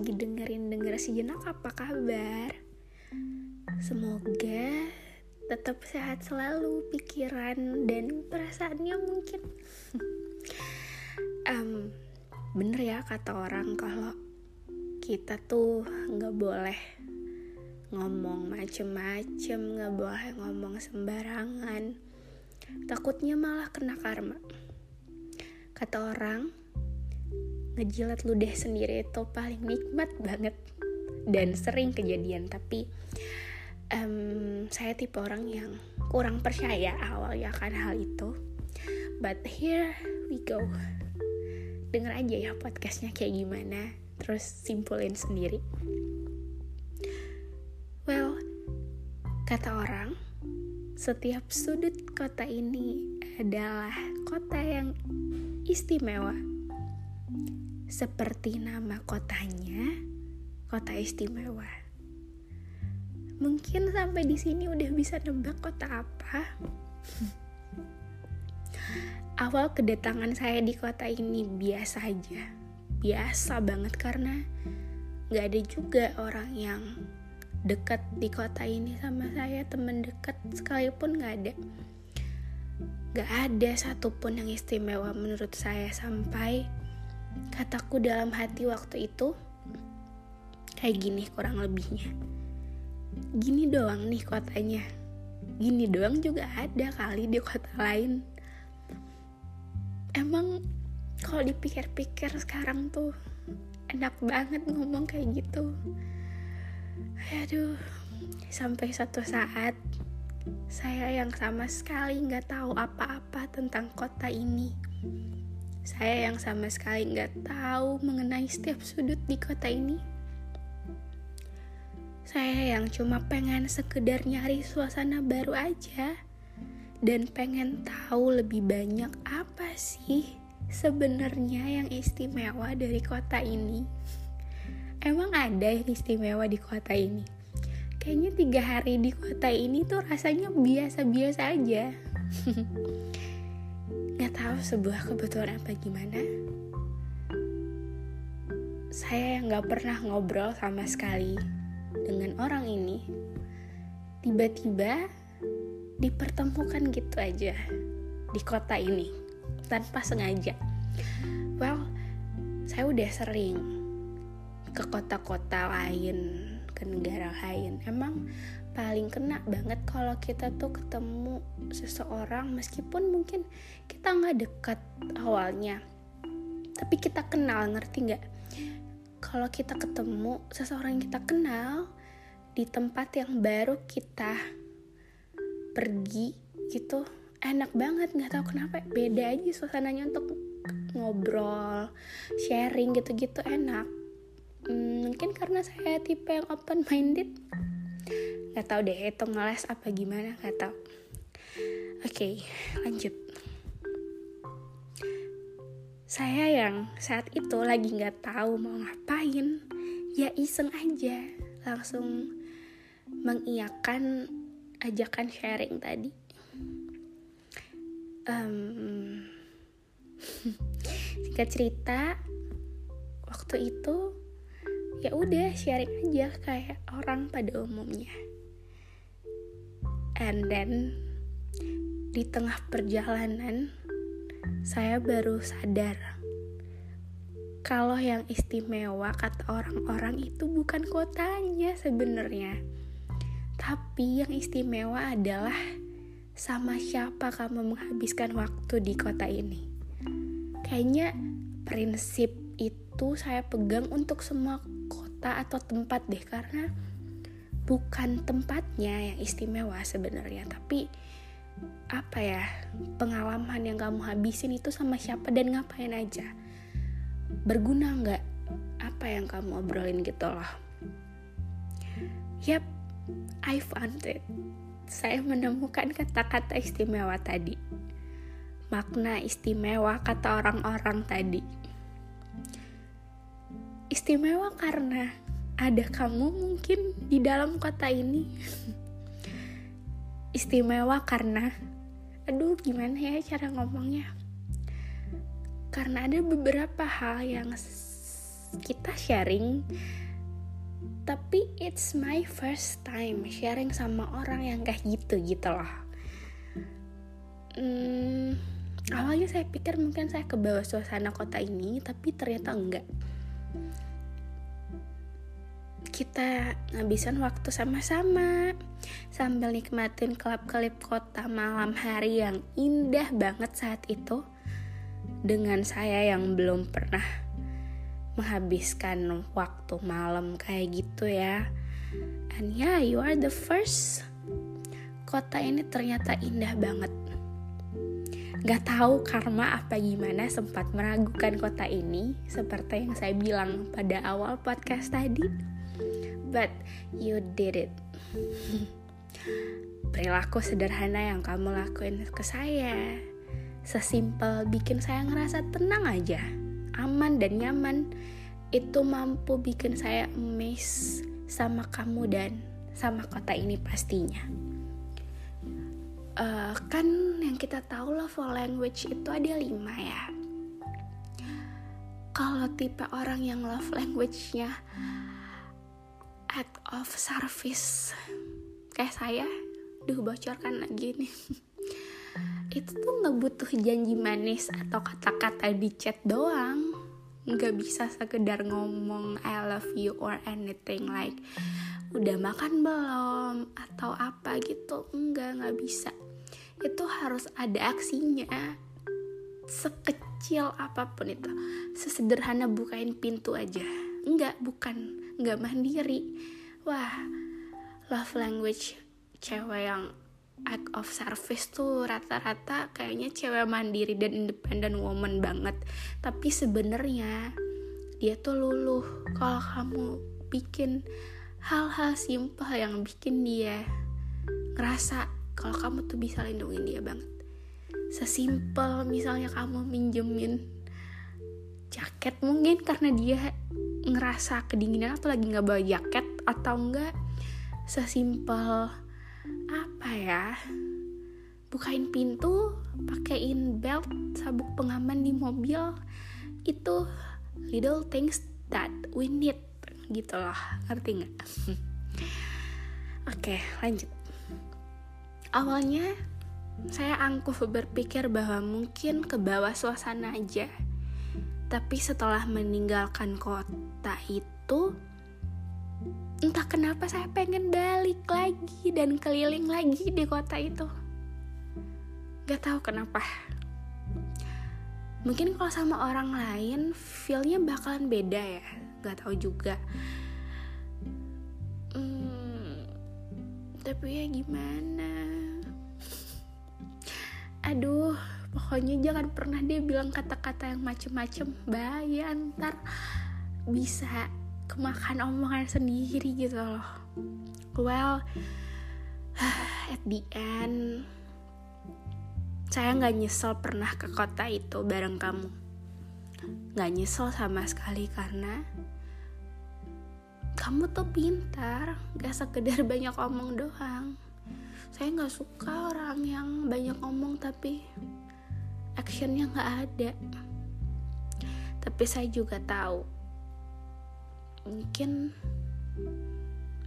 Lagi dengerin-denger sejenak apa kabar? Semoga tetap sehat selalu pikiran dan perasaannya mungkin. Um, Bener ya kata orang kalau kita tuh nggak boleh ngomong macem-macem, nggak boleh ngomong sembarangan. Takutnya malah kena karma. Kata orang, ngejilat ludah sendiri itu paling nikmat banget dan sering kejadian. Tapi um, saya tipe orang yang kurang percaya awalnya akan hal itu. But here we go. Denger aja ya podcastnya kayak gimana. Terus simpulin sendiri. Well kata orang setiap sudut kota ini adalah kota yang istimewa. Seperti nama kotanya, kota istimewa. Mungkin sampai di sini udah bisa nebak kota apa. Awal kedatangan saya di kota ini biasa aja. Biasa banget karena gak ada juga orang yang dekat di kota ini sama saya temen dekat sekalipun gak ada gak ada satupun yang istimewa menurut saya sampai kataku dalam hati waktu itu kayak gini kurang lebihnya. Gini doang nih kotanya. Gini doang juga ada kali di kota lain. Emang kalau dipikir-pikir sekarang tuh enak banget ngomong kayak gitu. Aduh sampai satu saat saya yang sama sekali nggak tahu apa-apa tentang kota ini saya yang sama sekali nggak tahu mengenai setiap sudut di kota ini saya yang cuma pengen sekedar nyari suasana baru aja dan pengen tahu lebih banyak apa sih sebenarnya yang istimewa dari kota ini emang ada yang istimewa di kota ini? Kayaknya tiga hari di kota ini tuh rasanya biasa-biasa aja. Tahu sebuah kebetulan apa gimana. Saya yang gak pernah ngobrol sama sekali dengan orang ini, tiba-tiba dipertemukan gitu aja di kota ini tanpa sengaja. Well, saya udah sering ke kota-kota lain ke negara lain. Emang paling kena banget kalau kita tuh ketemu seseorang meskipun mungkin kita nggak dekat awalnya tapi kita kenal ngerti nggak? Kalau kita ketemu seseorang yang kita kenal di tempat yang baru kita pergi gitu enak banget. Nggak tahu kenapa beda aja suasananya untuk ngobrol sharing gitu-gitu enak hmm, mungkin karena saya tipe yang open minded nggak tahu deh itu ngeles apa gimana nggak tahu. Oke okay, lanjut. Saya yang saat itu lagi nggak tahu mau ngapain ya iseng aja. Langsung mengiakan ajakan sharing tadi. Um, singkat cerita waktu itu ya udah sharing aja kayak orang pada umumnya. And then di tengah perjalanan saya baru sadar kalau yang istimewa kata orang-orang itu bukan kotanya sebenarnya. Tapi yang istimewa adalah sama siapa kamu menghabiskan waktu di kota ini. Kayaknya prinsip itu saya pegang untuk semua kota atau tempat deh karena bukan tempatnya yang istimewa sebenarnya. Tapi apa ya pengalaman yang kamu habisin itu sama siapa dan ngapain aja. Berguna nggak apa yang kamu obrolin gitu loh. Yap I found it. Saya menemukan kata-kata istimewa tadi. Makna istimewa kata orang-orang tadi istimewa karena ada kamu mungkin di dalam kota ini. Istimewa karena aduh gimana ya cara ngomongnya? Karena ada beberapa hal yang kita sharing tapi it's my first time sharing sama orang yang kayak gitu gitu loh. Hmm, awalnya saya pikir mungkin saya ke bawah suasana kota ini tapi ternyata enggak kita ngabisin waktu sama-sama sambil nikmatin klub-klub kota malam hari yang indah banget saat itu dengan saya yang belum pernah menghabiskan waktu malam kayak gitu ya. And yeah you are the first. Kota ini ternyata indah banget Gak tahu karma apa gimana sempat meragukan kota ini seperti yang saya bilang pada awal podcast tadi but you did it. Perilaku sederhana yang kamu lakuin ke saya, sesimpel bikin saya ngerasa tenang aja, aman dan nyaman, itu mampu bikin saya amazed sama kamu dan sama kota ini pastinya. Uh, kan yang kita tahu love language itu ada lima ya. Kalau tipe orang yang love language-nya act of service. Kayak saya duh bocorkan lagi nih itu tuh nggak butuh janji manis atau kata-kata di chat doang. Nggak bisa sekedar ngomong I love you or anything like udah makan belum? atau apa gitu. Enggak nggak bisa itu harus ada aksinya. Sekecil apa pun itu. Sesederhana bukain pintu aja. Enggak bukan. Nggak mandiri. Wah love language cewek yang act of service tuh rata-rata kayaknya cewek mandiri dan independent woman banget. Tapi sebenarnya dia tuh luluh. Kalau kamu bikin hal-hal simpel yang bikin dia ngerasa kalau kamu tuh bisa lindungin dia banget. Sesimpel misalnya kamu minjemin jaket mungkin karena dia ngerasa kedinginan atau lagi nggak bawa jaket atau enggak sesimpel apa ya bukain pintu pakein belt sabuk pengaman di mobil itu little things that we need. Gitu loh. Ngerti nggak? Oke lanjut awalnya saya angkuh berpikir bahwa mungkin ke bawah suasana aja tapi setelah meninggalkan kota itu, entah kenapa saya pengen balik lagi dan keliling lagi di kota itu. Gak tahu kenapa. Mungkin kalau sama orang lain, feelnya bakalan beda ya. Gak tahu juga. Tapi ya gimana? Aduh, pokoknya jangan pernah dia bilang kata-kata yang macem-macem. Bahaya ntar bisa kemakan omongan sendiri gitu loh. Well at the end saya nggak nyesel pernah ke kota itu bareng kamu. Nggak nyesel sama sekali karena kamu tuh pintar gak sekedar banyak omong doang. Saya nggak suka orang yang banyak omong tapi actionnya nggak ada. Tapi saya juga tahu mungkin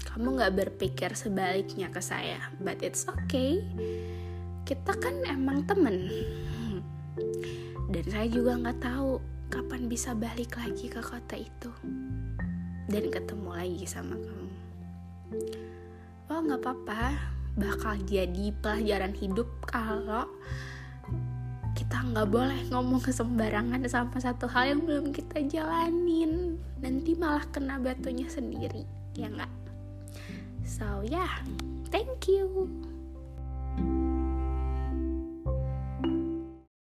kamu nggak berpikir sebaliknya ke saya but it's okay. Kita kan emang temen. Dan saya juga nggak tahu kapan bisa balik lagi ke kota itu dan ketemu lagi sama kamu. Oh nggak apa-apa. Bakal jadi pelajaran hidup kalau kita nggak boleh ngomong sembarangan sama satu hal yang belum kita jalanin. Nanti malah kena batunya sendiri ya nggak? So yeah, thank you.